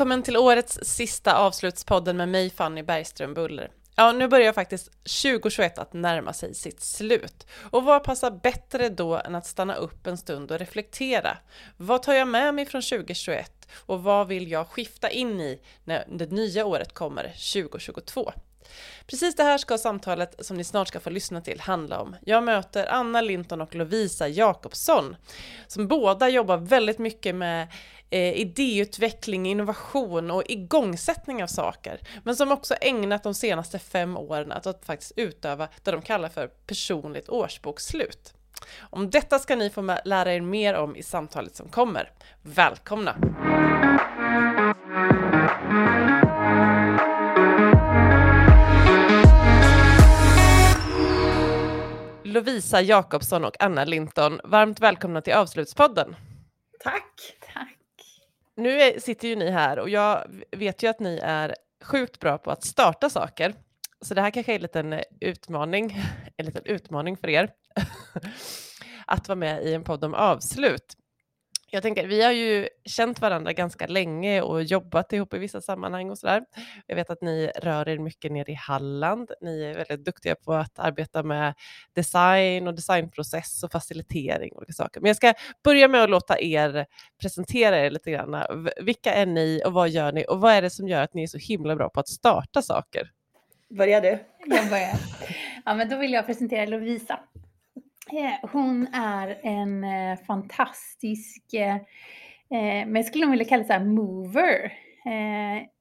Välkommen till årets sista avslutspodden med mig Fanny Bergström Buller. Ja, nu börjar faktiskt 2021 att närma sig sitt slut. Och vad passar bättre då än att stanna upp en stund och reflektera? Vad tar jag med mig från 2021 och vad vill jag skifta in i när det nya året kommer, 2022? Precis det här ska samtalet som ni snart ska få lyssna till handla om. Jag möter Anna Linton och Lovisa Jakobsson som båda jobbar väldigt mycket med eh, idéutveckling, innovation och igångsättning av saker, men som också ägnat de senaste fem åren att, att faktiskt utöva det de kallar för personligt årsbokslut. Om detta ska ni få lära er mer om i samtalet som kommer. Välkomna! Lovisa Jakobsson och Anna Linton, varmt välkomna till Avslutspodden. Tack! Nu är, sitter ju ni här och jag vet ju att ni är sjukt bra på att starta saker. Så det här kanske är en liten utmaning, en liten utmaning för er att vara med i en podd om avslut. Jag tänker, vi har ju känt varandra ganska länge och jobbat ihop i vissa sammanhang och sådär. Jag vet att ni rör er mycket ner i Halland. Ni är väldigt duktiga på att arbeta med design och designprocess och facilitering och olika saker. Men jag ska börja med att låta er presentera er lite grann. Vilka är ni och vad gör ni och vad är det som gör att ni är så himla bra på att starta saker? Börjar du? Jag börjar. Ja, men då vill jag presentera Lovisa. Eh, hon är en eh, fantastisk, eh, men jag skulle nog vilja kalla det så mover.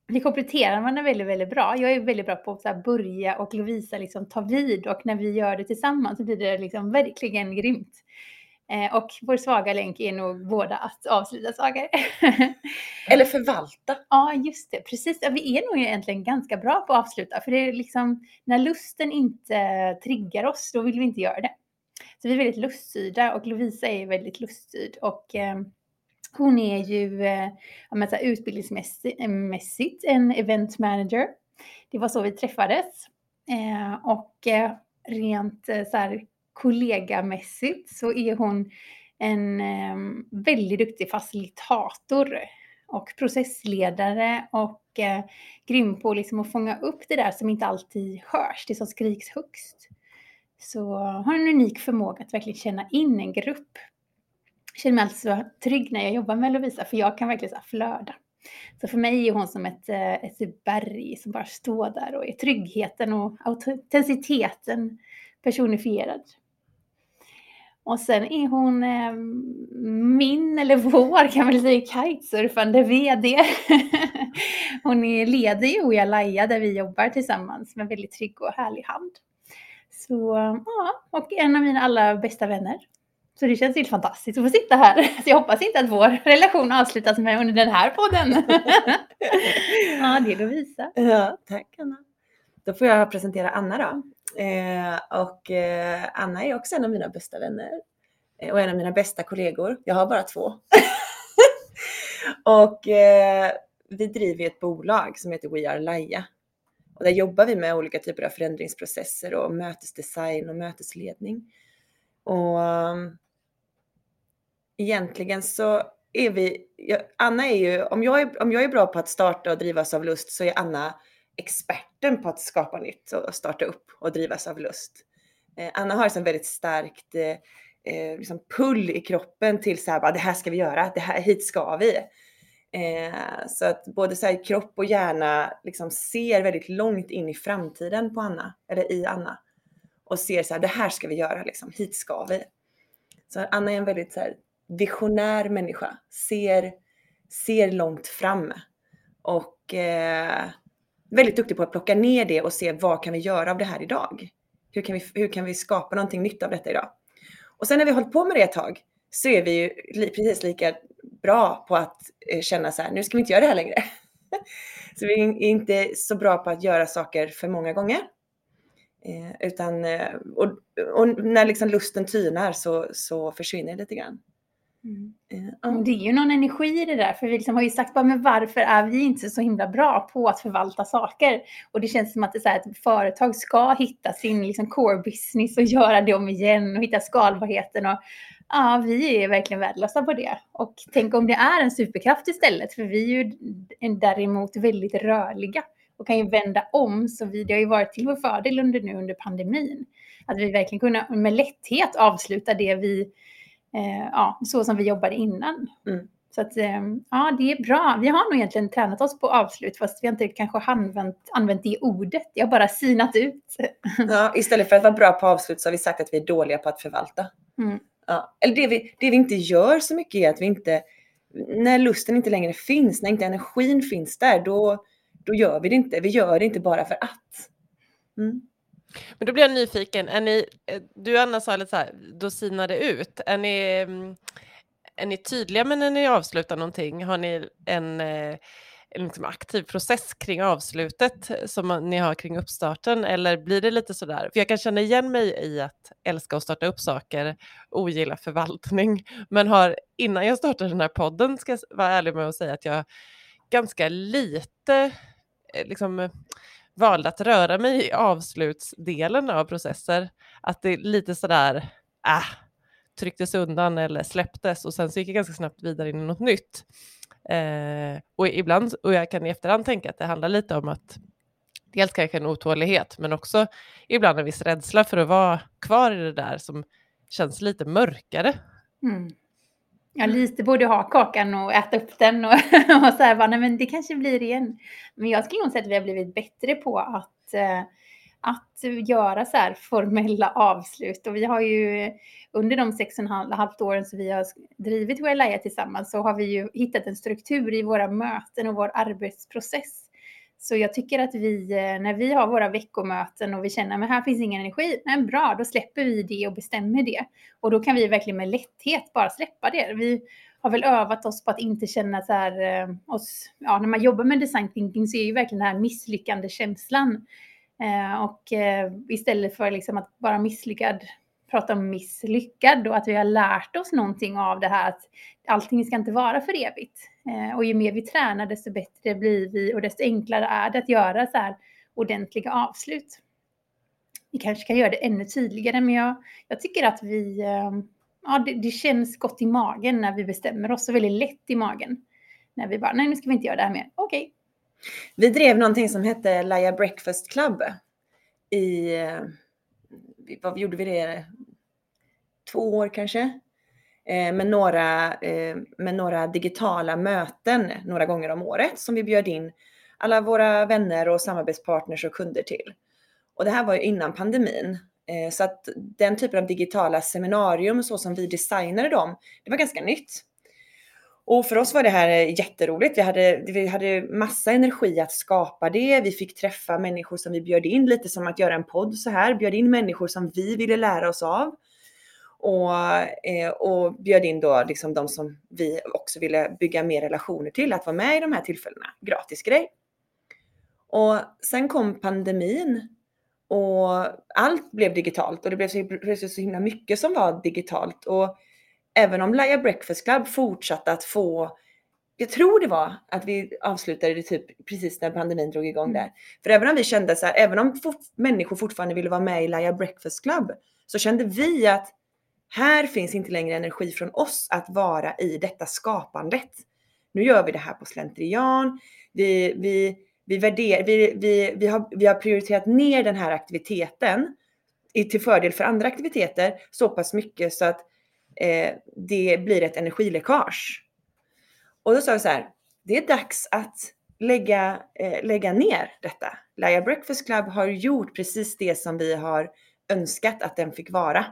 Vi kompletterar varandra väldigt, väldigt bra. Jag är väldigt bra på att börja och Lovisa liksom ta vid och när vi gör det tillsammans så blir det liksom verkligen grymt. Och vår svaga länk är nog båda att avsluta saker. Eller förvalta. Ja, just det. Precis. Vi är nog egentligen ganska bra på att avsluta. För det är liksom, när lusten inte triggar oss, då vill vi inte göra det. Så vi är väldigt luststyrda och Lovisa är väldigt luststyrd. Och eh, hon är ju eh, här, utbildningsmässigt eh, en event manager. Det var så vi träffades. Eh, och eh, rent eh, så här, kollegamässigt så är hon en eh, väldigt duktig facilitator och processledare och eh, grym på liksom att fånga upp det där som inte alltid hörs, det som skriks högst så har en unik förmåga att verkligen känna in en grupp. Jag känner mig alltså trygg när jag jobbar med Lovisa för jag kan verkligen så flöda. Så för mig är hon som ett, eh, ett berg som bara står där och är tryggheten och autenticiteten personifierad. Och sen är hon eh, min, eller vår kan man säga, kitesurfande VD. hon är, leder ju Oja Laja där vi jobbar tillsammans med väldigt trygg och härlig hand. Så ja, och en av mina allra bästa vänner. Så det känns helt fantastiskt att få sitta här. Så jag hoppas inte att vår relation avslutas med under den här podden. ja, det är Lovisa. Ja, tack Anna. Då får jag presentera Anna då. Eh, och eh, Anna är också en av mina bästa vänner eh, och en av mina bästa kollegor. Jag har bara två. och eh, vi driver ett bolag som heter We Are Laia och där jobbar vi med olika typer av förändringsprocesser och mötesdesign och mötesledning. Och um, egentligen så är vi, Anna är ju, om jag är, om jag är bra på att starta och drivas av lust så är Anna experten på att skapa nytt och starta upp och drivas av lust. Eh, Anna har en väldigt starkt eh, eh, liksom pull i kroppen till så här, det här ska vi göra, det här, hit ska vi. Eh, så att både så här, kropp och hjärna liksom ser väldigt långt in i framtiden på Anna, eller i Anna. Och ser så här, det här ska vi göra, liksom, hit ska vi. Så Anna är en väldigt så här, visionär människa, ser, ser långt fram. Och eh, väldigt duktig på att plocka ner det och se vad kan vi göra av det här idag? Hur kan vi, hur kan vi skapa någonting nytt av detta idag? Och sen när vi har hållit på med det ett tag så är vi ju precis lika bra på att eh, känna så här, nu ska vi inte göra det här längre. så vi är inte så bra på att göra saker för många gånger. Eh, utan, eh, och, och, när liksom lusten tynar så, så försvinner det lite grann. Mm. Uh. Det är ju någon energi i det där, för vi liksom har ju sagt, men varför är vi inte så himla bra på att förvalta saker? Och det känns som att, det är så här, ett företag ska hitta sin liksom core business och göra det om igen och hitta skalbarheten. Och Ja, vi är verkligen värdelösa på det. Och tänk om det är en superkraft istället, för vi är ju däremot väldigt rörliga och kan ju vända om. Så vi, det har ju varit till vår fördel under nu under pandemin. Att vi verkligen kunna med lätthet avsluta det vi, eh, ja, så som vi jobbade innan. Mm. Så att, eh, ja, det är bra. Vi har nog egentligen tränat oss på avslut, fast vi har inte kanske använt, använt det ordet. Det har bara sinat ut. Ja, istället för att vara bra på avslut så har vi sagt att vi är dåliga på att förvalta. Mm. Ja. Eller det vi, det vi inte gör så mycket är att vi inte, när lusten inte längre finns, när inte energin finns där, då, då gör vi det inte. Vi gör det inte bara för att. Mm. Men då blir jag nyfiken, är ni, du Anna sa lite så här, då sinar det ut. Är ni, mm, är ni tydliga med när ni avslutar någonting? Har ni en, eh, en liksom aktiv process kring avslutet som ni har kring uppstarten eller blir det lite sådär? För jag kan känna igen mig i att älska att starta upp saker, ogilla förvaltning, men har innan jag startade den här podden ska jag vara ärlig med att säga att jag ganska lite eh, liksom valde att röra mig i avslutsdelen av processer. Att det är lite sådär, äh, trycktes undan eller släpptes och sen så gick jag ganska snabbt vidare in i något nytt. Eh, och ibland, och jag kan i efterhand tänka att det handlar lite om att dels kanske en otålighet, men också ibland en viss rädsla för att vara kvar i det där som känns lite mörkare. Mm. Ja, lite både ha kakan och äta upp den och, och så här, bara, nej men det kanske blir igen. Men jag skulle nog säga att vi har blivit bättre på att, eh, att göra så här formella avslut. Och vi har ju under de sex och ett halvt åren som vi har drivit Wellaia tillsammans så har vi ju hittat en struktur i våra möten och vår arbetsprocess. Så jag tycker att vi, eh, när vi har våra veckomöten och vi känner att här finns ingen energi, men bra, då släpper vi det och bestämmer det. Och då kan vi verkligen med lätthet bara släppa det. Vi har väl övat oss på att inte känna så här, eh, oss, ja när man jobbar med design thinking så är ju verkligen den här misslyckande känslan. Eh, och eh, istället för liksom att vara misslyckad prata om misslyckad och att vi har lärt oss någonting av det här att allting ska inte vara för evigt. Eh, och ju mer vi tränar desto bättre blir vi och desto enklare är det att göra så här ordentliga avslut. Vi kanske kan göra det ännu tydligare men jag, jag tycker att vi, eh, ja det, det, känns gott i magen när vi bestämmer oss och väldigt lätt i magen. När vi bara, nej nu ska vi inte göra det här mer, okej. Okay. Vi drev någonting som hette Laia Breakfast Club i eh, vad gjorde vi det? Två år kanske. Eh, med, några, eh, med några digitala möten några gånger om året som vi bjöd in alla våra vänner och samarbetspartners och kunder till. Och det här var ju innan pandemin. Så att den typen av digitala seminarium så som vi designade dem, det var ganska nytt. Och för oss var det här eh, jätteroligt. Vi hade, vi hade massa energi att skapa det. Vi fick träffa människor som vi bjöd in, lite som att göra en podd så här. Bjöd in människor som vi ville lära oss av. Och, eh, och bjöd in då liksom de som vi också ville bygga mer relationer till att vara med i de här tillfällena. Gratis grej. Och sen kom pandemin och allt blev digitalt och det blev så, så himla mycket som var digitalt. Och även om Laia Breakfast Club fortsatte att få jag tror det var att vi avslutade det typ precis när pandemin drog igång där. För även om vi kände så här, även om fort, människor fortfarande ville vara med i Laia Breakfast Club, så kände vi att här finns inte längre energi från oss att vara i detta skapandet. Nu gör vi det här på slentrian. Vi, vi, vi, värder, vi, vi, vi, har, vi har prioriterat ner den här aktiviteten till fördel för andra aktiviteter så pass mycket så att eh, det blir ett energiläckage. Och då sa vi så här, det är dags att lägga, eh, lägga ner detta. Laia Breakfast Club har gjort precis det som vi har önskat att den fick vara.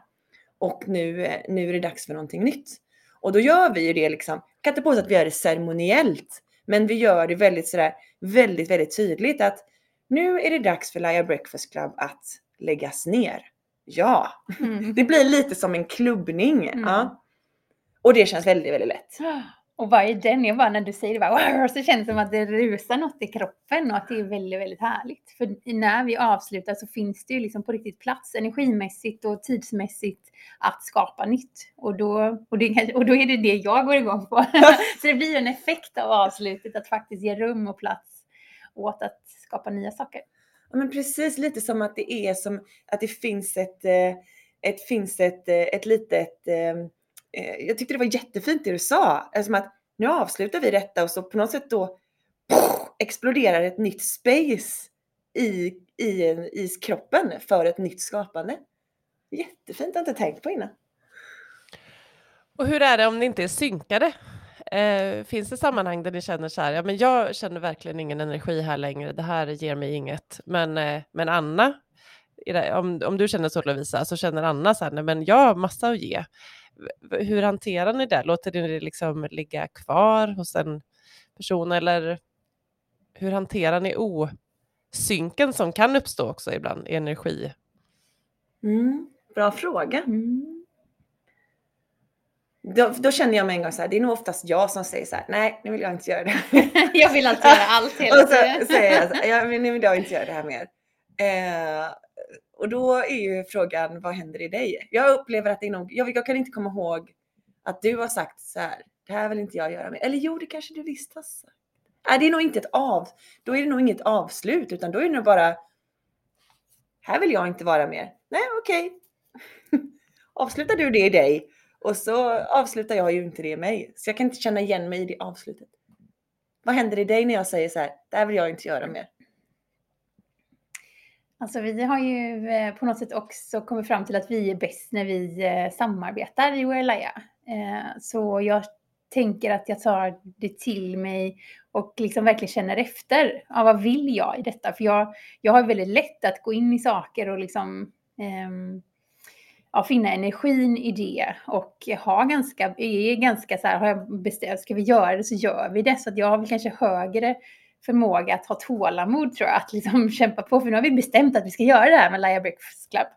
Och nu, eh, nu är det dags för någonting nytt. Och då gör vi ju det liksom, jag kan inte påstå att vi gör det ceremoniellt, men vi gör det väldigt sådär, väldigt, väldigt tydligt att nu är det dags för Laia Breakfast Club att läggas ner. Ja, mm. det blir lite som en klubbning. Mm. Ja. Och det känns väldigt, väldigt lätt. Och vad är den? Jag bara när du säger det bara, så känns det som att det rusar något i kroppen och att det är väldigt, väldigt härligt. För när vi avslutar så finns det ju liksom på riktigt plats energimässigt och tidsmässigt att skapa nytt. Och då, och det, och då är det det jag går igång på. så det blir en effekt av avslutet att faktiskt ge rum och plats åt att skapa nya saker. Ja, men precis lite som att det är som att det finns ett, eh, ett, finns ett, eh, ett litet eh, jag tyckte det var jättefint det du sa. Alltså som att nu avslutar vi detta och så på något sätt då poff, exploderar ett nytt space i, i, i kroppen för ett nytt skapande. Jättefint, jag har inte tänkt på innan. Och hur är det om ni inte är synkade? Eh, finns det sammanhang där ni känner så här, ja men jag känner verkligen ingen energi här längre, det här ger mig inget. Men, eh, men Anna, om, om du känner så Lovisa, så känner Anna så här, nej men jag har massa att ge. Hur hanterar ni det? Låter ni det liksom ligga kvar hos en person eller hur hanterar ni osynken som kan uppstå också ibland i energi? Mm, bra fråga. Mm. Då, då, känner jag mig en gång så här, det är nog oftast jag som säger så här, nej nu vill jag inte göra det. jag vill alltid göra allt hela tiden. Och så säger jag så här, ja, men nu vill jag inte göra det här mer. Eh, och då är ju frågan, vad händer i dig? Jag upplever att det är nog, jag, jag kan inte komma ihåg att du har sagt så här, det här vill inte jag göra mer. Eller jo, det kanske du visst har sagt. Nej, det är nog inte ett av, då är det nog inget avslut, utan då är det nog bara, här vill jag inte vara mer. Nej, okej. Okay. Avslutar du det i dig och så avslutar jag ju inte det i mig. Så jag kan inte känna igen mig i det avslutet. Vad händer i dig när jag säger så här, det här vill jag inte göra mer? Alltså vi har ju eh, på något sätt också kommit fram till att vi är bäst när vi eh, samarbetar i Laia. Eh, så jag tänker att jag tar det till mig och liksom verkligen känner efter. Ja, vad vill jag i detta? För jag, jag har väldigt lätt att gå in i saker och liksom um, ja, finna energin i det och ha ganska, är ganska så här, har jag bestämt, ska vi göra det så gör vi det. Så att jag har väl kanske högre förmåga att ha tålamod tror jag, att liksom kämpa på. För nu har vi bestämt att vi ska göra det här med Laia Breakfast Club.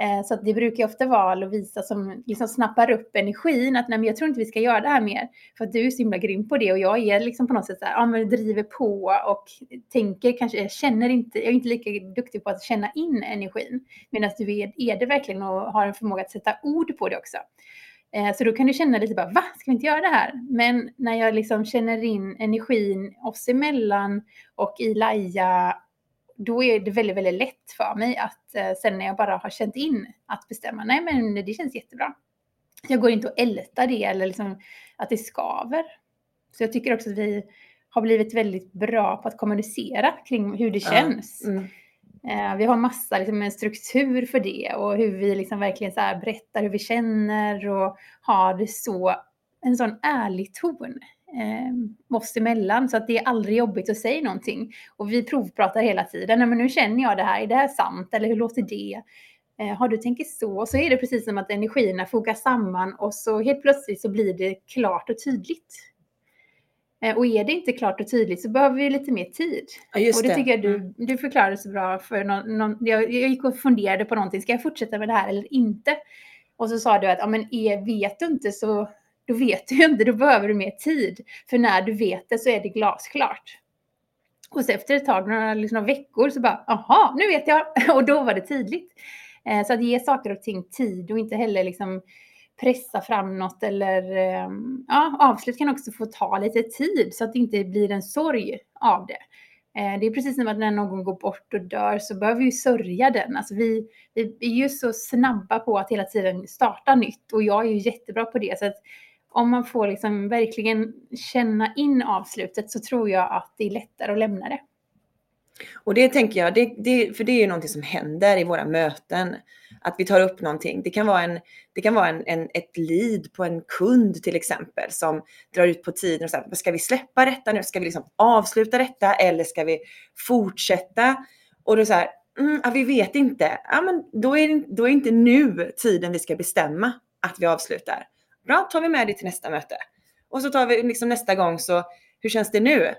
Eh, så det brukar ofta vara Lovisa som liksom snappar upp energin, att nej men jag tror inte vi ska göra det här mer, för att du är så himla grym på det och jag är liksom på något sätt så här, ja men driver på och tänker kanske, jag känner inte, jag är inte lika duktig på att känna in energin, medan du är, är det verkligen och har en förmåga att sätta ord på det också. Eh, så då kan du känna lite bara, va, ska vi inte göra det här? Men när jag liksom känner in energin oss emellan och i Laia då är det väldigt, väldigt lätt för mig att eh, sen när jag bara har känt in att bestämma, nej men det känns jättebra. Jag går inte och ältar det eller liksom att det skaver. Så jag tycker också att vi har blivit väldigt bra på att kommunicera kring hur det känns. Mm. Eh, vi har massa liksom, en struktur för det och hur vi liksom verkligen så berättar hur vi känner och har det så, en sån ärlig ton eh, oss emellan så att det är aldrig jobbigt att säga någonting. Och vi provpratar hela tiden. Nej, men nu känner jag det här, är det här sant eller hur låter det? Eh, har du tänkt så? Så är det precis som att energierna fogas samman och så helt plötsligt så blir det klart och tydligt. Eh, och är det inte klart och tydligt så behöver vi lite mer tid. Ja, och det, det, tycker jag du, mm. du förklarade så bra. För någon, någon, jag, jag gick och funderade på någonting, ska jag fortsätta med det här eller inte? Och så sa du att ja, men är, vet du inte så då vet du ju inte, då behöver du mer tid. För när du vet det så är det glasklart. Och så efter ett tag, några liksom, veckor, så bara, aha, nu vet jag. Och då var det tydligt. Eh, så att ge saker och ting tid och inte heller liksom pressa fram något eller eh, ja, avslut kan också få ta lite tid så att det inte blir en sorg av det. Eh, det är precis som att när någon går bort och dör så behöver vi sörja den. Alltså vi, vi är ju så snabba på att hela tiden starta nytt och jag är ju jättebra på det. Så att om man får liksom verkligen känna in avslutet så tror jag att det är lättare att lämna det. Och det tänker jag, det, det, för det är ju någonting som händer i våra möten. Att vi tar upp någonting. Det kan vara, en, det kan vara en, en, ett lead på en kund till exempel som drar ut på tiden och säger, ska vi släppa detta nu? Ska vi liksom avsluta detta eller ska vi fortsätta? Och då så här, mm, ja, vi vet inte. Ja, men då är, då är inte nu tiden vi ska bestämma att vi avslutar. Bra, tar vi med det till nästa möte. Och så tar vi liksom nästa gång så, hur känns det nu?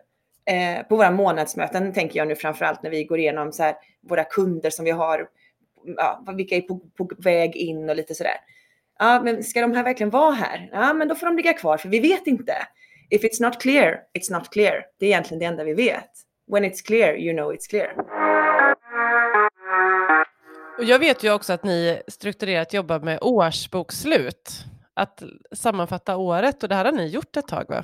Eh, på våra månadsmöten tänker jag nu framförallt när vi går igenom så här, våra kunder som vi har, ja, vilka är på, på väg in och lite sådär. Ja, men ska de här verkligen vara här? Ja, men då får de ligga kvar för vi vet inte. If it's not clear, it's not clear. Det är egentligen det enda vi vet. When it's clear, you know it's clear. Och jag vet ju också att ni strukturerat jobbar med årsbokslut att sammanfatta året och det här har ni gjort ett tag va?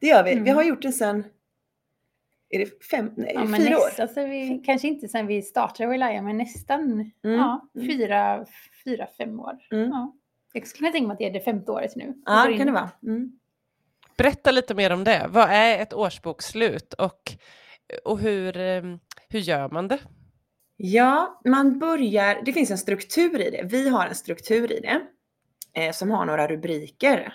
Det gör vi. Mm. Vi har gjort det sedan är det fem, nej, ja, fyra nästa, år? Alltså vi, kanske inte sedan vi startade Relaya men nästan mm. Ja, fyra, fyra, fem år. Mm. Ja. Jag skulle kunna tänka mig att det är det femte året nu. Ja, det kan det vara. Mm. Berätta lite mer om det. Vad är ett årsbokslut och, och hur, eh, hur gör man det? Ja, man börjar, det finns en struktur i det. Vi har en struktur i det eh, som har några rubriker.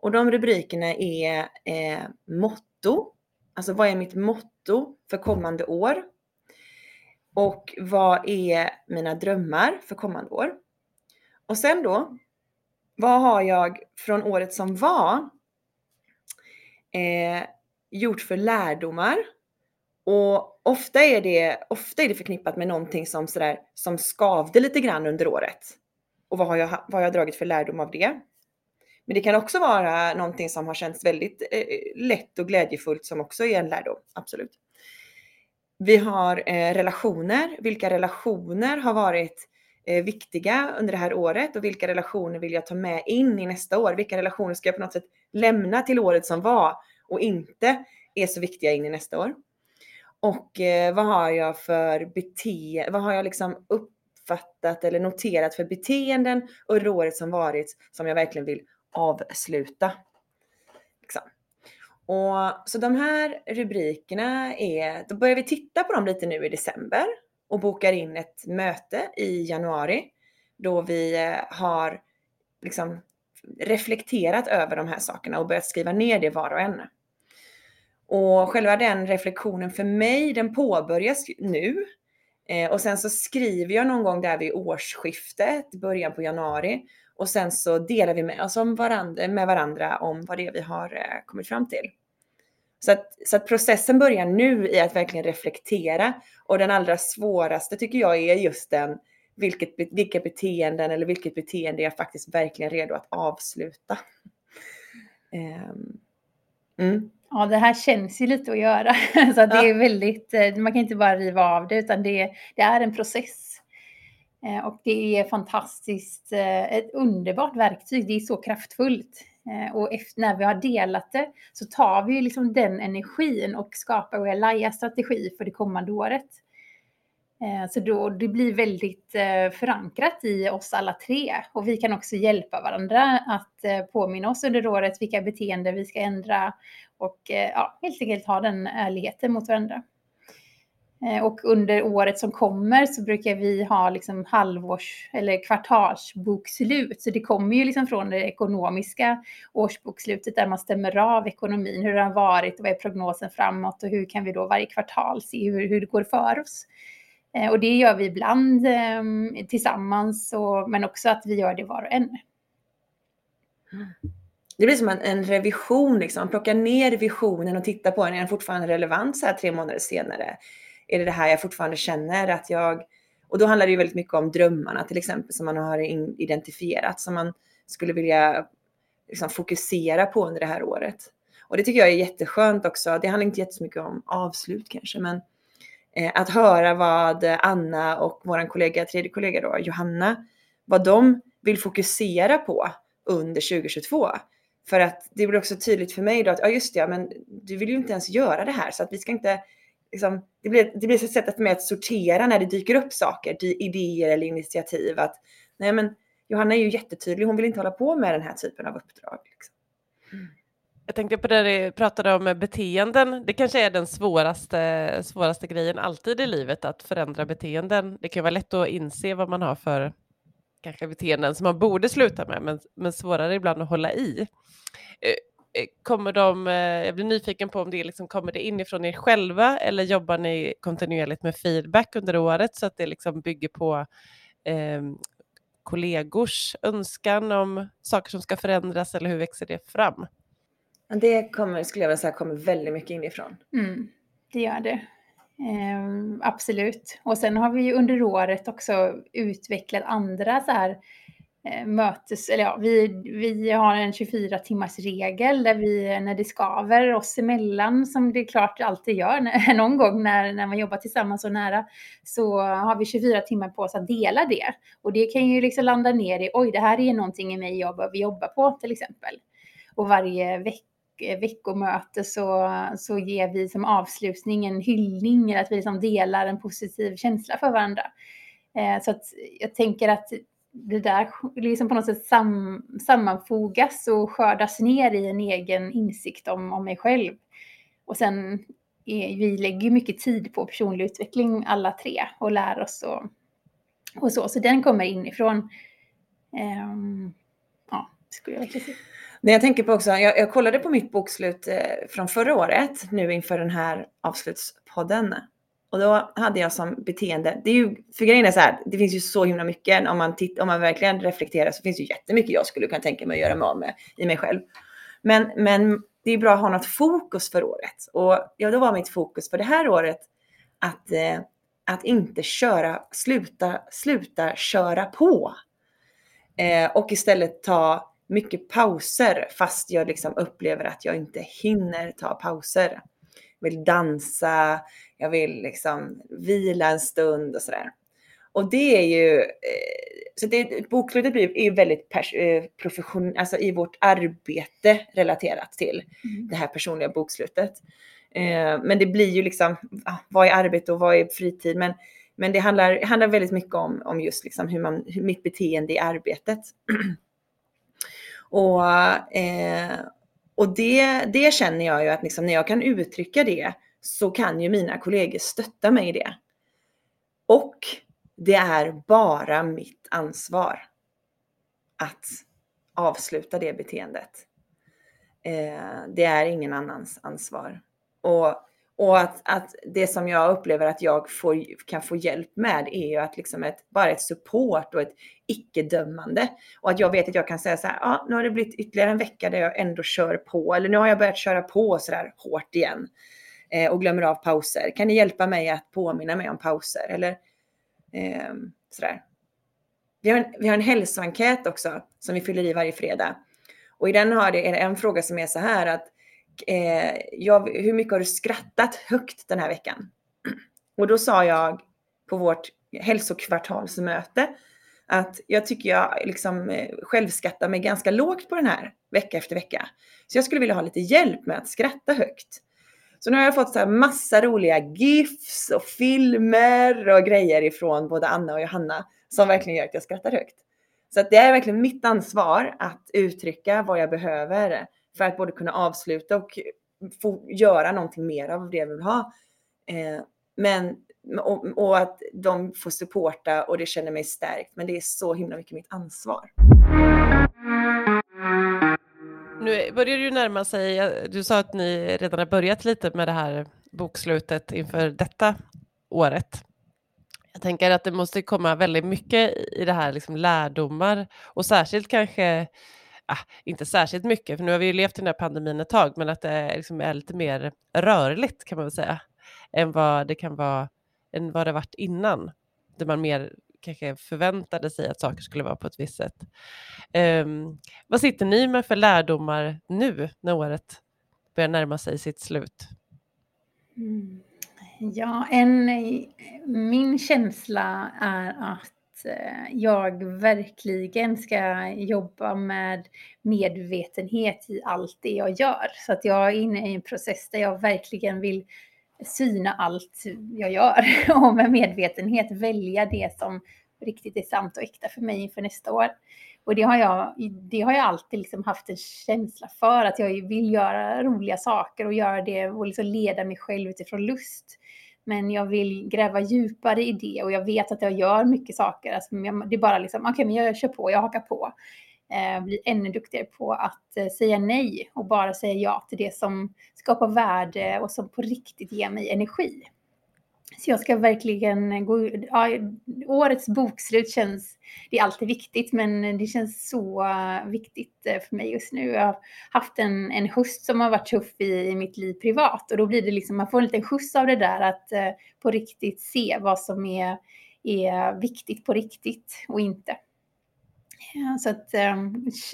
Och de rubrikerna är eh, motto, alltså vad är mitt motto för kommande år? Och vad är mina drömmar för kommande år? Och sen då, vad har jag från året som var eh, gjort för lärdomar? Och ofta är, det, ofta är det förknippat med någonting som, sådär, som skavde lite grann under året. Och vad har, jag, vad har jag dragit för lärdom av det? Men det kan också vara någonting som har känts väldigt eh, lätt och glädjefullt som också är en lärdom, absolut. Vi har eh, relationer. Vilka relationer har varit eh, viktiga under det här året och vilka relationer vill jag ta med in i nästa år? Vilka relationer ska jag på något sätt lämna till året som var och inte är så viktiga in i nästa år? Och eh, vad har jag för beteende, vad har jag liksom upp uppfattat eller noterat för beteenden under året som varit som jag verkligen vill avsluta. Liksom. Och, så de här rubrikerna är, då börjar vi titta på dem lite nu i december och bokar in ett möte i januari då vi eh, har liksom reflekterat över de här sakerna och börjat skriva ner det var och en. Och själva den reflektionen för mig, den påbörjas nu. Eh, och sen så skriver jag någon gång där vid årsskiftet, början på januari. Och sen så delar vi med oss om varandra, med varandra om vad det är vi har eh, kommit fram till. Så att, så att processen börjar nu i att verkligen reflektera. Och den allra svåraste tycker jag är just den, vilket, vilka beteenden eller vilket beteende jag faktiskt verkligen redo att avsluta. Eh, mm. Ja, det här känns ju lite att göra. Så det är väldigt, eh, man kan inte bara riva av det, utan det, det är en process. Eh, och det är fantastiskt, eh, ett underbart verktyg. Det är så kraftfullt. Och efter, när vi har delat det så tar vi liksom den energin och skapar vår Laia-strategi för det kommande året. Så då, det blir väldigt förankrat i oss alla tre. Och vi kan också hjälpa varandra att påminna oss under året vilka beteenden vi ska ändra och eh, ja, helt enkelt ha den ärligheten mot varandra. Eh, och under året som kommer så brukar vi ha liksom halvårs eller kvartalsbokslut. Så det kommer ju liksom från det ekonomiska årsbokslutet där man stämmer av ekonomin, hur det har varit och vad är prognosen framåt och hur kan vi då varje kvartal se hur, hur det går för oss. Eh, och det gör vi ibland ehm, tillsammans, och, men också att vi gör det var och en. Mm. Det blir som en, en revision, liksom. man plockar ner visionen och tittar på den. Är den fortfarande relevant så här tre månader senare? Är det det här jag fortfarande känner att jag... Och då handlar det ju väldigt mycket om drömmarna till exempel som man har identifierat som man skulle vilja liksom, fokusera på under det här året. Och det tycker jag är jätteskönt också. Det handlar inte jättemycket om avslut kanske, men eh, att höra vad Anna och vår kollega, tredje kollega då, Johanna, vad de vill fokusera på under 2022. För att det blir också tydligt för mig då att, ja just det, men du vill ju inte ens göra det här så att vi ska inte, liksom, det blir, det blir ett sätt för mig att sortera när det dyker upp saker, idéer eller initiativ. Att nej men Johanna är ju jättetydlig, hon vill inte hålla på med den här typen av uppdrag. Liksom. Mm. Jag tänkte på det du pratade om beteenden. Det kanske är den svåraste, svåraste grejen alltid i livet, att förändra beteenden. Det kan vara lätt att inse vad man har för kanske beteenden som man borde sluta med, men, men svårare ibland att hålla i. Kommer de, jag blir nyfiken på om det liksom kommer det inifrån er själva eller jobbar ni kontinuerligt med feedback under året så att det liksom bygger på eh, kollegors önskan om saker som ska förändras eller hur växer det fram? Det kommer, skulle jag vilja säga, kommer väldigt mycket inifrån. Mm, det gör det. Ehm, absolut. Och sen har vi ju under året också utvecklat andra så här eh, mötes, eller ja, vi, vi har en 24 timmars regel där vi, när det skaver oss emellan, som det klart alltid gör när, någon gång när, när man jobbar tillsammans så nära, så har vi 24 timmar på oss att dela det. Och det kan ju liksom landa ner i, oj, det här är någonting i mig jag behöver jobba på till exempel. Och varje vecka Eh, veckomöte så, så ger vi som avslutning en hyllning, eller att vi liksom delar en positiv känsla för varandra. Eh, så att jag tänker att det där liksom på något sätt sam, sammanfogas och skördas ner i en egen insikt om, om mig själv. Och sen är, vi lägger mycket tid på personlig utveckling alla tre och lär oss och, och så. Så den kommer inifrån. Um, ja, skulle jag verkligen säga. Men jag tänker på också, jag, jag kollade på mitt bokslut eh, från förra året nu inför den här avslutspodden. Och då hade jag som beteende, det är ju, för grejen är så här, det finns ju så himla mycket, om man, titt, om man verkligen reflekterar så finns det ju jättemycket jag skulle kunna tänka mig att göra mig av med i mig själv. Men, men det är bra att ha något fokus för året. Och ja, då var mitt fokus för det här året att, eh, att inte köra, sluta, sluta köra på. Eh, och istället ta mycket pauser fast jag liksom upplever att jag inte hinner ta pauser. Jag vill dansa, jag vill liksom vila en stund och sådär. Och det är ju, eh, så det, bokslutet blir ju väldigt eh, profession, alltså i vårt arbete relaterat till mm. det här personliga bokslutet. Eh, men det blir ju liksom, vad är arbete och vad är fritid? Men, men det handlar, handlar väldigt mycket om, om just liksom hur man, hur mitt beteende i arbetet. och eh, och det, det känner jag ju att liksom när jag kan uttrycka det så kan ju mina kollegor stötta mig i det. Och det är bara mitt ansvar att avsluta det beteendet. Eh, det är ingen annans ansvar. Och, och att, att det som jag upplever att jag får, kan få hjälp med är ju att liksom ett, bara ett support och ett icke-dömande. Och att jag vet att jag kan säga så här, ja, ah, nu har det blivit ytterligare en vecka där jag ändå kör på, eller nu har jag börjat köra på så där hårt igen eh, och glömmer av pauser. Kan ni hjälpa mig att påminna mig om pauser? Eller eh, sådär. Vi har, en, vi har en hälsoenkät också som vi fyller i varje fredag. Och i den har det, är det en fråga som är så här att eh, jag, hur mycket har du skrattat högt den här veckan? Och då sa jag på vårt hälsokvartalsmöte att jag tycker jag liksom eh, självskattar mig ganska lågt på den här vecka efter vecka. Så jag skulle vilja ha lite hjälp med att skratta högt. Så nu har jag fått så här massa roliga GIFs och filmer och grejer ifrån både Anna och Johanna som verkligen gör att jag skrattar högt. Så att det är verkligen mitt ansvar att uttrycka vad jag behöver för att både kunna avsluta och få göra någonting mer av det vi vill ha. Eh, men och, och, att de får supporta och det känner mig stärkt. Men det är så himla mycket mitt ansvar. Nu börjar det ju närma sig, eh, du sa att ni redan har börjat lite med det här bokslutet inför detta året. Jag tänker att det måste komma väldigt mycket i det här, liksom lärdomar och särskilt kanske ah, inte särskilt mycket, för nu har vi ju levt i den här pandemin ett tag, men att det liksom är lite mer rörligt kan man väl säga, än vad det kan vara, än vad det varit innan, där man mer kanske förväntade sig att saker skulle vara på ett visst sätt. Um, vad sitter ni med för lärdomar nu när året börjar närma sig sitt slut? Mm. Ja, en, min känsla är att Eh, jag verkligen ska jobba med medvetenhet i allt det jag gör. Så att jag är inne i en process där jag verkligen vill syna allt jag gör och med medvetenhet välja det som riktigt är sant och äkta för mig inför nästa år. Och det har jag, det har jag alltid liksom haft en känsla för, att jag vill göra roliga saker och göra det och liksom leda mig själv utifrån lust. Men jag vill gräva djupare i det och jag vet att jag gör mycket saker. Alltså, det är bara liksom, okej, okay, men jag kör på, jag hakar på. Eh, bli ännu duktigare på att eh, säga nej och bara säga ja till det som skapar värde och som på riktigt ger mig energi. Så jag ska verkligen gå... Ja, årets bokslut känns... Det är alltid viktigt, men det känns så viktigt eh, för mig just nu. Jag har haft en, en höst som har varit tuff i, i mitt liv privat och då blir det liksom, man får en liten skjuts av det där att eh, på riktigt se vad som är, är viktigt på riktigt och inte. Ja, så att eh,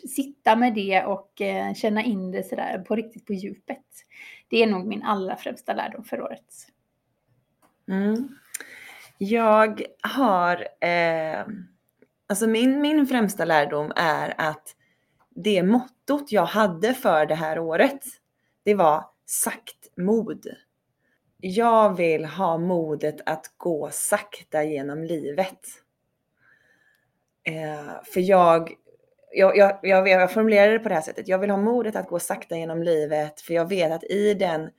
sitta med det och eh, känna in det sådär på riktigt på djupet. Det är nog min allra främsta lärdom för året. Mm. Jag har, eh, alltså min, min främsta lärdom är att det mottot jag hade för det här året, det var saktmod. Jag vill ha modet att gå sakta genom livet. Eh, för jag, jag, jag, jag, jag formulerar det på det här sättet. Jag vill ha modet att gå sakta genom livet för jag vet att i den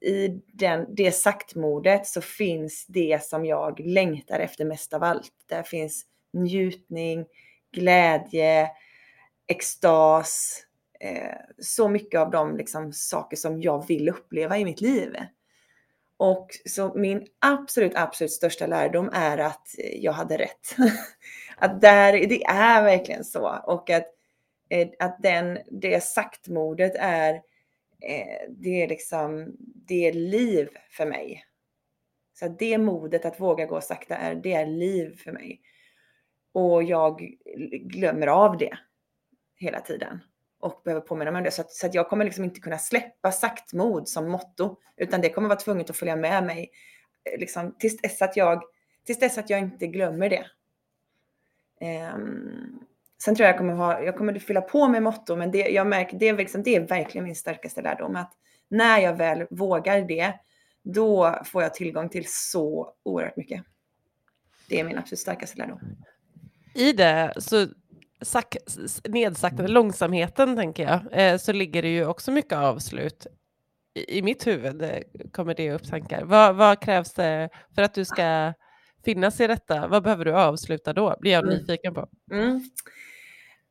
i den, det saktmodet så finns det som jag längtar efter mest av allt. Där finns njutning, glädje, extas, eh, så mycket av de liksom, saker som jag vill uppleva i mitt liv. Och så min absolut, absolut största lärdom är att jag hade rätt. att där, det är verkligen så. Och att, eh, att den, det saktmodet är, eh, Eh, det är liksom, det är liv för mig. Så det modet att våga gå sakta är, det är liv för mig. Och jag glömmer av det hela tiden och behöver påminna mig om det. Så att, så att jag kommer liksom inte kunna släppa saktmod som motto, utan det kommer vara tvunget att följa med mig eh, liksom, tills, dess att jag, tills dess att jag inte glömmer det. Um, sen tror jag jag kommer, ha, jag kommer fylla på med motto, men det, jag märker, det, är liksom, det är verkligen min starkaste lärdom. Att när jag väl vågar det, då får jag tillgång till så oerhört mycket. Det är min absolut starkaste lärdom. I det så sak, nedsakta långsamheten, tänker jag, eh, så ligger det ju också mycket avslut. I, i mitt huvud eh, kommer det upp tankar. Vad, vad, krävs det för att du ska finnas i detta? Vad behöver du avsluta då? blir jag mm. nyfiken på. Mm.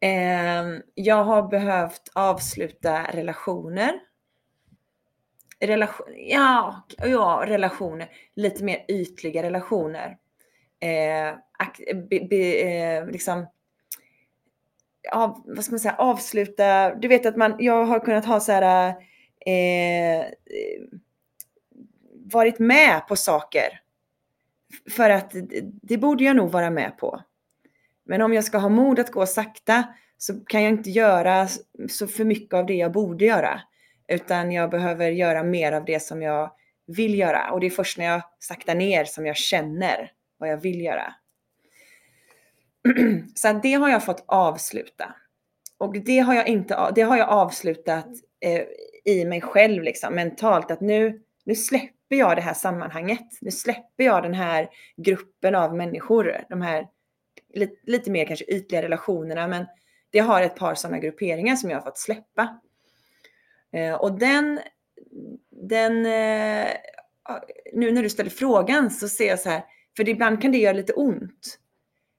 Eh, jag har behövt avsluta relationer. Relation, ja, ja, relationer. Lite mer ytliga relationer. Eh, be, be, eh, liksom av, vad ska man säga, avsluta. Du vet att man, jag har kunnat ha så här, eh, varit med på saker. För att det borde jag nog vara med på. Men om jag ska ha mod att gå sakta så kan jag inte göra så för mycket av det jag borde göra. Utan jag behöver göra mer av det som jag vill göra. Och det är först när jag saktar ner som jag känner vad jag vill göra. så det har jag fått avsluta. Och det har jag inte, det har jag avslutat eh, i mig själv liksom mentalt att nu, nu släpper jag det här sammanhanget. Nu släpper jag den här gruppen av människor. De här lite, lite mer kanske ytliga relationerna men det har ett par sådana grupperingar som jag har fått släppa. Eh, och den, den eh, nu när du ställer frågan så ser jag så här, för ibland kan det göra lite ont.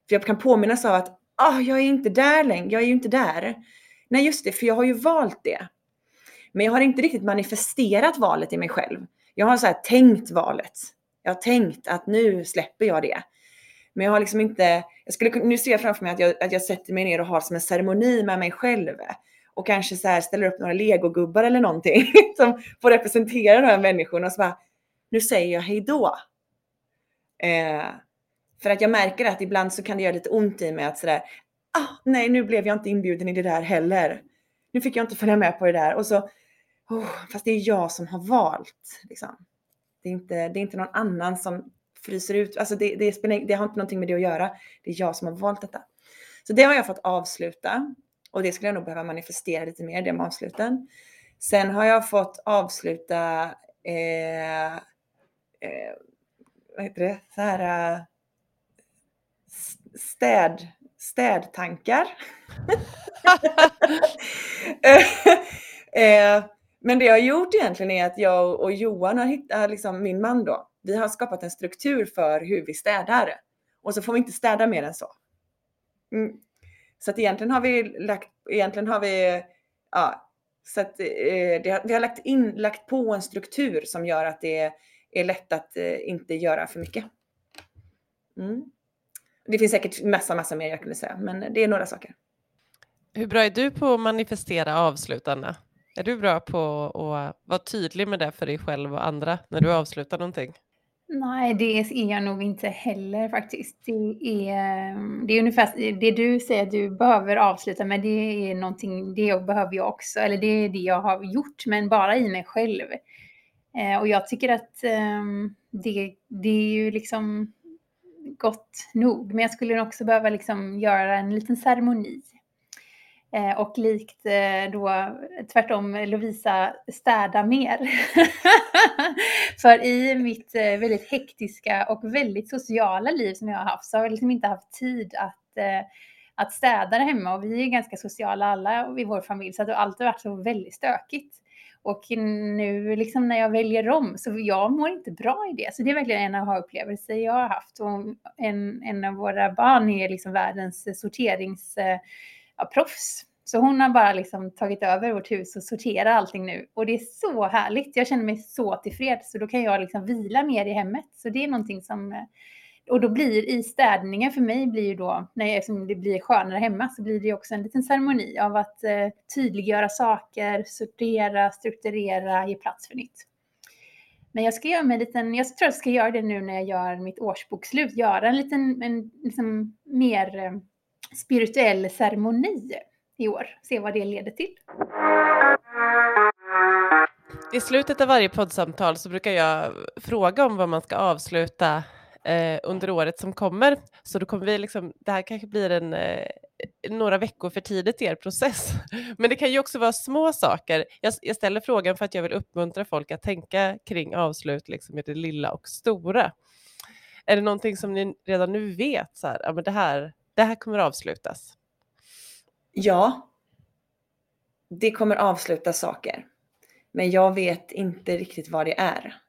För jag kan påminnas av att ah, jag är inte där längre, jag är ju inte där. Nej just det, för jag har ju valt det. Men jag har inte riktigt manifesterat valet i mig själv. Jag har så här tänkt valet. Jag har tänkt att nu släpper jag det. Men jag har liksom inte, jag skulle, nu ser jag framför mig att jag, att jag sätter mig ner och har som en ceremoni med mig själv. Och kanske så här ställer upp några legogubbar eller någonting som får representera de här människorna och så bara, nu säger jag hejdå. Eh, för att jag märker att ibland så kan det göra lite ont i mig att sådär, ah, nej nu blev jag inte inbjuden i det där heller. Nu fick jag inte följa med på det där. Och så, oh, fast det är jag som har valt. Liksom. Det, är inte, det är inte någon annan som fryser ut. Alltså det, det, spelar, det har inte någonting med det att göra. Det är jag som har valt detta. Så det har jag fått avsluta. Och det skulle jag nog behöva manifestera lite mer, det med avsluten. Sen har jag fått avsluta eh, eh, vad heter det? Så här, uh, städ, städtankar. eh, men det jag har gjort egentligen är att jag och Johan har hittat, liksom min man då, vi har skapat en struktur för hur vi städar. Och så får vi inte städa mer än så. Mm. Så att egentligen har vi lagt, egentligen har vi, ja, så att eh, det, vi har lagt, in, lagt på en struktur som gör att det är lätt att eh, inte göra för mycket. Mm. Det finns säkert massa, massa mer jag kunde säga, men det är några saker. Hur bra är du på att manifestera avslutande? Är du bra på att vara tydlig med det för dig själv och andra när du avslutar någonting? Nej, det är jag nog inte heller faktiskt. Det är, det är ungefär det du säger att du behöver avsluta med, det är någonting, det behöver jag också, eller det är det jag har gjort, men bara i mig själv. Eh, och jag tycker att ehm, det, det är ju liksom gott nog. Men jag skulle också behöva liksom göra en liten ceremoni. Eh, och likt eh, då tvärtom Lovisa städa mer. För i mitt eh, väldigt hektiska och väldigt sociala liv som jag har haft så har jag liksom inte haft tid att eh, att städa där hemma och vi är ganska sociala alla i vår familj så att det har alltid varit så väldigt stökigt. Och nu liksom när jag väljer om så jag mår inte bra i det. Så det är verkligen en av upplevelser jag har haft. Och en, en av våra barn är liksom världens sorterings... Eh, Ja, så hon har bara liksom tagit över vårt hus och sorterar allting nu. Och det är så härligt. Jag känner mig så tillfreds. Så då kan jag liksom vila mer i hemmet. Så det är någonting som... Eh, och då blir i städningen för mig blir ju då, när jag, eftersom det blir skönare hemma, så blir det också en liten ceremoni av att eh, tydliggöra saker, sortera, strukturera, ge plats för nytt. Men jag ska göra mig en liten, jag tror jag ska göra det nu när jag gör mitt årsbokslut, göra en liten, en liksom mer eh, spirituell ceremoni i år. Se vad det leder till. I slutet av varje poddsamtal så brukar jag fråga om vad man ska avsluta eh, under året som kommer. Så då kommer vi liksom, det här kanske blir en, eh, några veckor för tidigt i er process. Men det kan ju också vara små saker. Jag, jag, ställer frågan för att jag vill uppmuntra folk att tänka kring avslut liksom, i det lilla och stora. Är det någonting som ni redan nu vet, så här, ja, men det, här, det här kommer avslutas? Ja, det kommer avsluta saker. Men jag vet inte riktigt vad det är.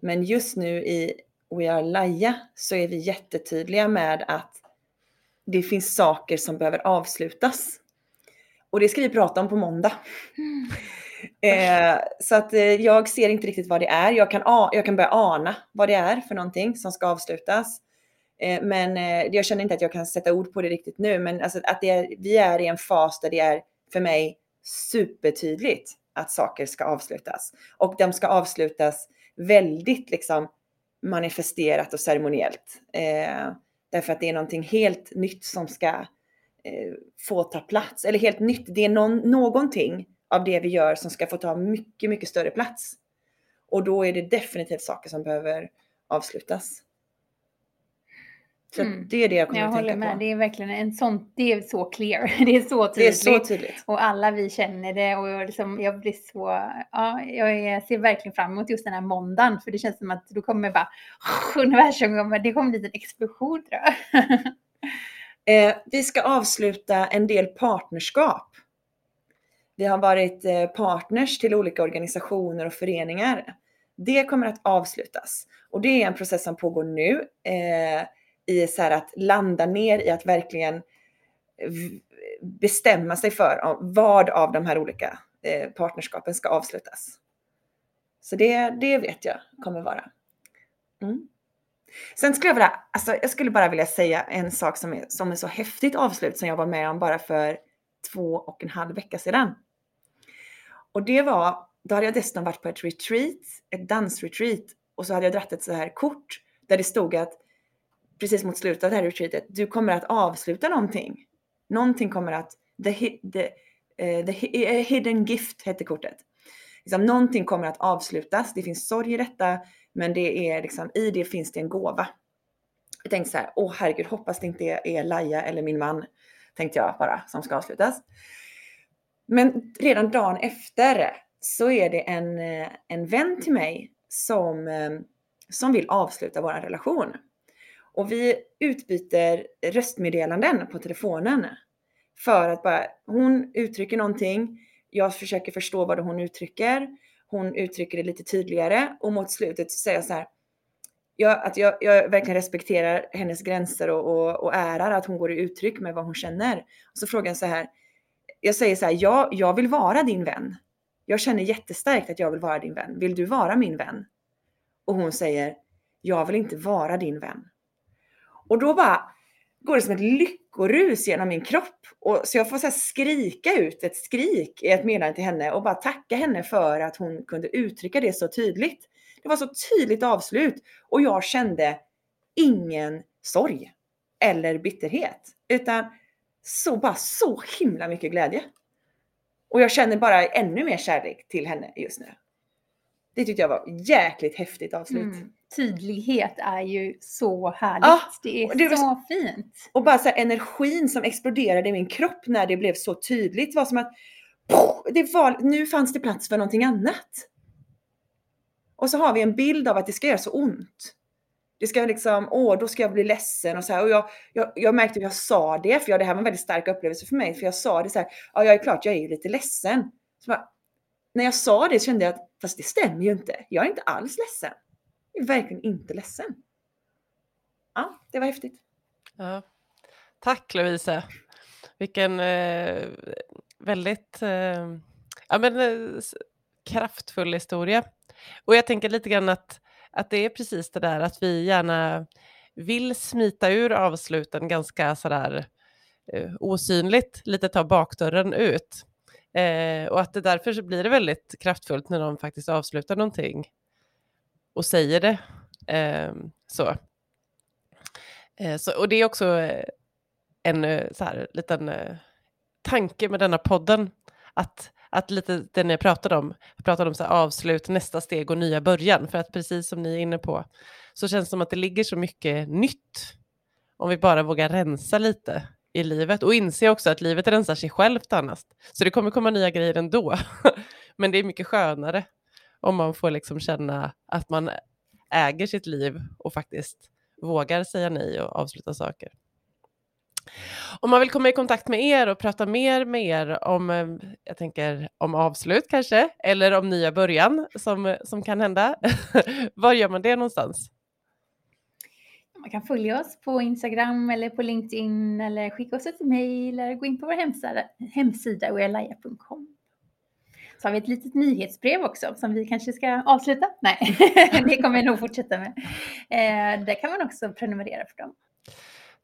Men just nu i We Are Laja så är vi jättetydliga med att det finns saker som behöver avslutas. Och det ska vi prata om på måndag. Mm. Eh, så att eh, jag ser inte riktigt vad det är. Jag kan, jag kan börja ana vad det är för någonting som ska avslutas. Eh, men eh, jag känner inte att jag kan sätta ord på det riktigt nu. Men alltså att det är, vi är i en fas där det är för mig supertydligt att saker ska avslutas. Och de ska avslutas väldigt liksom manifesterat och ceremoniellt. Eh, därför att det är någonting helt nytt som ska eh, få ta plats. Eller helt nytt, det är någon, någonting av det vi gör som ska få ta mycket, mycket större plats. Och då är det definitivt saker som behöver avslutas. Så mm. det är det jag kommer jag att tänka med. på. Det är verkligen en sån, det är så clear. Det är så tydligt. Det är så tydligt. Och alla vi känner det och jag, liksom, jag blir så, ja, jag ser verkligen fram emot just den här måndagen. För det känns som att då kommer bara, universum, det kommer bli en explosion tror jag. eh, vi ska avsluta en del partnerskap. Vi har varit eh, partners till olika organisationer och föreningar. Det kommer att avslutas och det är en process som pågår nu. Eh, i så här att landa ner i att verkligen bestämma sig för vad av de här olika eh, partnerskapen ska avslutas. Så det, det vet jag kommer vara. Mm. Sen skulle jag vilja, alltså jag skulle bara vilja säga en sak som är, som är så häftigt avslut som jag var med om bara för två och en halv vecka sedan. Och det var, då hade jag dessutom varit på ett retreat, ett dansretreat och så hade jag dratt ett så här kort där det stod att precis mot slutet av det här retreatet, du kommer att avsluta någonting. Någonting kommer att, the, the, eh, the, the eh, hidden gift hette kortet. Liksom, någonting kommer att avslutas, det finns sorg i detta, men det är liksom, i det finns det en gåva. Jag tänkte så här, åh herregud, hoppas det inte är Laja eller min man, tänkte jag bara, som ska avslutas. Men redan dagen efter så är det en, eh, en vän till mig som, som vill avsluta vår relation. Och vi utbyter röstmeddelanden på telefonen. För att bara, hon uttrycker någonting, jag försöker förstå vad hon uttrycker, hon uttrycker det lite tydligare och mot slutet så säger jag så här, jag, att jag, jag verkligen respekterar hennes gränser och, och, och ärar att hon går i uttryck med vad hon känner. Och så frågar jag så här, jag säger så här, ja, jag vill vara din vän. Jag känner jättestarkt att jag vill vara din vän. Vill du vara min vän? Och hon säger, jag vill inte vara din vän. Och då bara går det som ett lyckorus genom min kropp. Och, så jag får så skrika ut ett skrik i ett meddelande till henne och bara tacka henne för att hon kunde uttrycka det så tydligt. Det var så tydligt avslut och jag kände ingen sorg eller bitterhet utan så bara så himla mycket glädje. Och jag känner bara ännu mer kärlek till henne just nu. Det tyckte jag var jäkligt häftigt avslut. Mm tydlighet är ju så härligt. Ah, det är det så var, fint. Och bara så här, energin som exploderade i min kropp när det blev så tydligt var som att det var, nu fanns det plats för någonting annat. Och så har vi en bild av att det ska göra så ont. Det ska liksom, åh, då ska jag bli ledsen och så här. Och jag, jag, jag märkte att jag sa det, för jag, det här var en väldigt stark upplevelse för mig, för jag sa det så här, ja, jag är klart, jag är ju lite ledsen. Bara, när jag sa det så kände jag att, fast det stämmer ju inte. Jag är inte alls ledsen. Jag är verkligen inte ledsen. Ja, det var häftigt. Ja. Tack Lovisa. Vilken eh, väldigt eh, ja, men, eh, kraftfull historia. Och jag tänker lite grann att, att det är precis det där att vi gärna vill smita ur avsluten ganska sådär eh, osynligt, lite ta bakdörren ut. Eh, och att det därför så blir det väldigt kraftfullt när de faktiskt avslutar någonting och säger det. Eh, så. Eh, så. Och det är också eh, en eh, så här, liten eh, tanke med denna podden, att att lite det ni pratade om, jag pratade om så avslut, nästa steg och nya början, för att precis som ni är inne på, så känns det som att det ligger så mycket nytt, om vi bara vågar rensa lite i livet och inse också att livet rensar sig självt annars. Så det kommer komma nya grejer ändå, men det är mycket skönare om man får liksom känna att man äger sitt liv och faktiskt vågar säga nej och avsluta saker. Om man vill komma i kontakt med er och prata mer med er om, eh, jag tänker om avslut kanske, eller om nya början som, som kan hända, var gör man det någonstans? Man kan följa oss på Instagram eller på LinkedIn eller skicka oss ett mejl eller gå in på vår hemsida, hemsida wearlaia.com. Så har vi ett litet nyhetsbrev också som vi kanske ska avsluta. Nej, det kommer vi nog fortsätta med. Eh, där kan man också prenumerera för dem.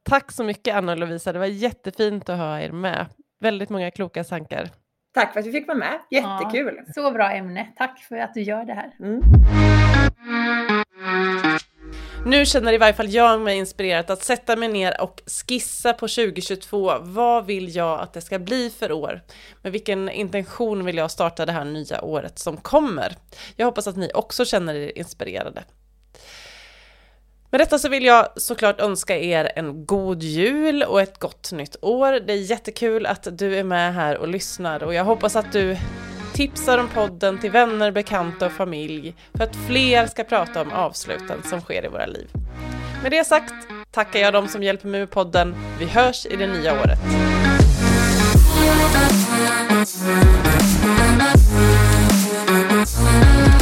Tack så mycket Anna och Lovisa, det var jättefint att ha er med. Väldigt många kloka tankar. Tack för att vi fick vara med, jättekul. Ja, så bra ämne, tack för att du gör det här. Mm. Nu känner i varje fall jag mig inspirerad att sätta mig ner och skissa på 2022. Vad vill jag att det ska bli för år? Med vilken intention vill jag starta det här nya året som kommer? Jag hoppas att ni också känner er inspirerade. Med detta så vill jag såklart önska er en god jul och ett gott nytt år. Det är jättekul att du är med här och lyssnar och jag hoppas att du tipsar om podden till vänner, bekanta och familj för att fler ska prata om avsluten som sker i våra liv. Med det sagt tackar jag dem som hjälper mig med podden. Vi hörs i det nya året. Thank you.